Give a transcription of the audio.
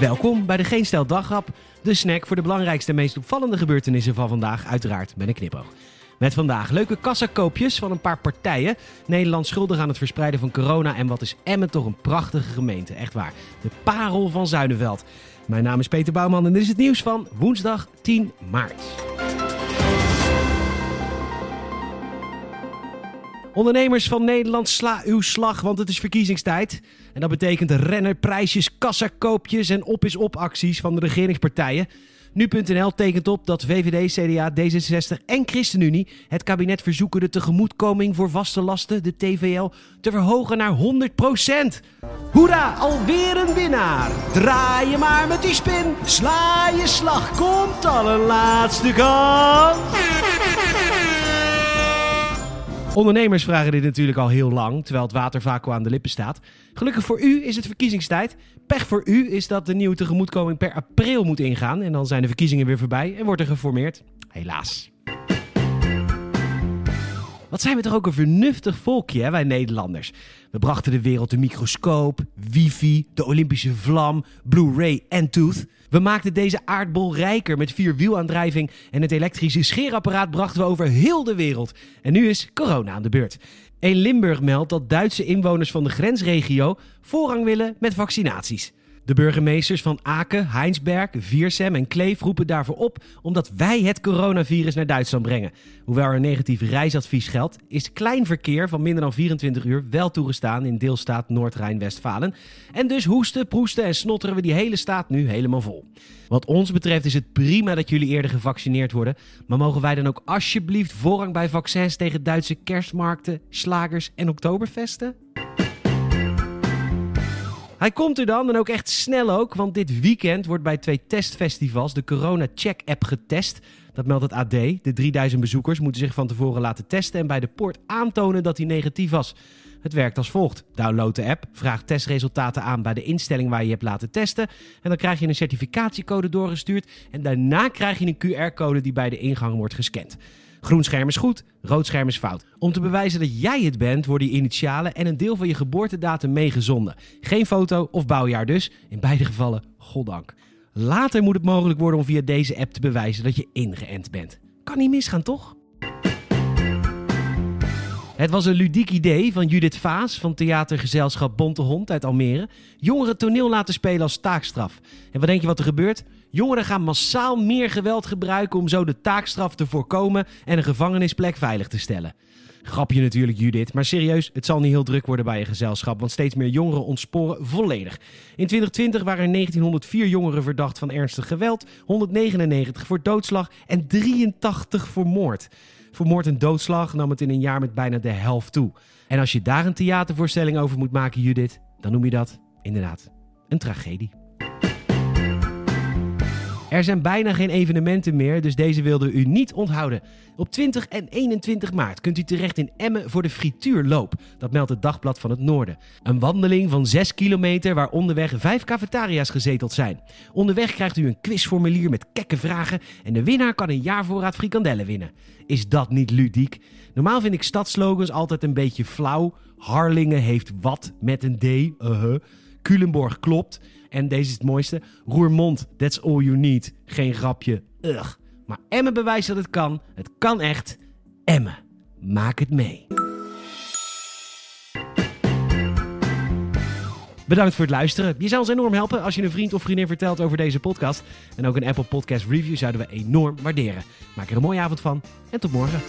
Welkom bij de Geen Stel Dagrap, de snack voor de belangrijkste en meest opvallende gebeurtenissen van vandaag, uiteraard met een knipoog. Met vandaag leuke kassakoopjes van een paar partijen. Nederland schuldig aan het verspreiden van corona. En wat is Emmen toch een prachtige gemeente. Echt waar. De parel van Zuidenveld. Mijn naam is Peter Bouwman en dit is het nieuws van woensdag 10 maart. Ondernemers van Nederland, sla uw slag, want het is verkiezingstijd. En dat betekent rennerprijsjes, kassakoopjes en op is op acties van de regeringspartijen. Nu.nl tekent op dat VVD, CDA, D66 en ChristenUnie het kabinet verzoeken de tegemoetkoming voor vaste lasten, de TVL, te verhogen naar 100%. Hoera, alweer een winnaar. Draai je maar met die spin, sla je slag, komt al een laatste kans. Ondernemers vragen dit natuurlijk al heel lang, terwijl het water vaak wel aan de lippen staat. Gelukkig voor u is het verkiezingstijd. Pech voor u is dat de nieuwe tegemoetkoming per april moet ingaan. En dan zijn de verkiezingen weer voorbij en wordt er geformeerd. Helaas. Wat zijn we toch ook een vernuftig volkje, hè, wij Nederlanders. We brachten de wereld de microscoop, wifi, de Olympische vlam, Blu-ray en Tooth. We maakten deze aardbol rijker met vierwielaandrijving en het elektrische scheerapparaat brachten we over heel de wereld. En nu is corona aan de beurt. Een Limburg meldt dat Duitse inwoners van de grensregio voorrang willen met vaccinaties. De burgemeesters van Aken, Heinsberg, Viersem en Kleef roepen daarvoor op omdat wij het coronavirus naar Duitsland brengen. Hoewel er een negatief reisadvies geldt, is klein verkeer van minder dan 24 uur wel toegestaan in deelstaat Noord-Rijn-Westfalen. En dus hoesten, proesten en snotteren we die hele staat nu helemaal vol. Wat ons betreft is het prima dat jullie eerder gevaccineerd worden, maar mogen wij dan ook alsjeblieft voorrang bij vaccins tegen Duitse kerstmarkten, slagers en oktoberfesten? Hij komt er dan en ook echt snel ook, want dit weekend wordt bij twee testfestivals de Corona Check app getest. Dat meldt het AD. De 3000 bezoekers moeten zich van tevoren laten testen en bij de poort aantonen dat hij negatief was. Het werkt als volgt. Download de app, vraag testresultaten aan bij de instelling waar je hebt laten testen. En dan krijg je een certificatiecode doorgestuurd. En daarna krijg je een QR-code die bij de ingang wordt gescand. Groen scherm is goed, rood scherm is fout. Om te bewijzen dat jij het bent, worden je initialen en een deel van je geboortedatum meegezonden. Geen foto of bouwjaar dus. In beide gevallen, goddank. Later moet het mogelijk worden om via deze app te bewijzen dat je ingeënt bent. Kan niet misgaan, toch? Het was een ludiek idee van Judith Vaas van theatergezelschap Bonte Hond uit Almere. Jongeren toneel laten spelen als taakstraf. En wat denk je wat er gebeurt? Jongeren gaan massaal meer geweld gebruiken om zo de taakstraf te voorkomen en een gevangenisplek veilig te stellen. Grapje natuurlijk, Judith. Maar serieus, het zal niet heel druk worden bij je gezelschap, want steeds meer jongeren ontsporen volledig. In 2020 waren er 1904 jongeren verdacht van ernstig geweld, 199 voor doodslag en 83 voor moord. Voor moord en doodslag nam het in een jaar met bijna de helft toe. En als je daar een theatervoorstelling over moet maken, Judith, dan noem je dat inderdaad een tragedie. Er zijn bijna geen evenementen meer, dus deze wilde u niet onthouden. Op 20 en 21 maart kunt u terecht in Emmen voor de frituurloop. Dat meldt het Dagblad van het Noorden. Een wandeling van 6 kilometer waar onderweg vijf cafetaria's gezeteld zijn. Onderweg krijgt u een quizformulier met kekke vragen en de winnaar kan een jaarvoorraad frikandellen winnen. Is dat niet ludiek? Normaal vind ik stadslogans altijd een beetje flauw. Harlingen heeft wat met een D. Uh-huh. Culemborg klopt. En deze is het mooiste. Roermond, that's all you need. Geen grapje. Ugh. Maar Emmen bewijst dat het kan. Het kan echt. Emmen. Maak het mee. Bedankt voor het luisteren. Je zou ons enorm helpen als je een vriend of vriendin vertelt over deze podcast. En ook een Apple Podcast review zouden we enorm waarderen. Maak er een mooie avond van en tot morgen.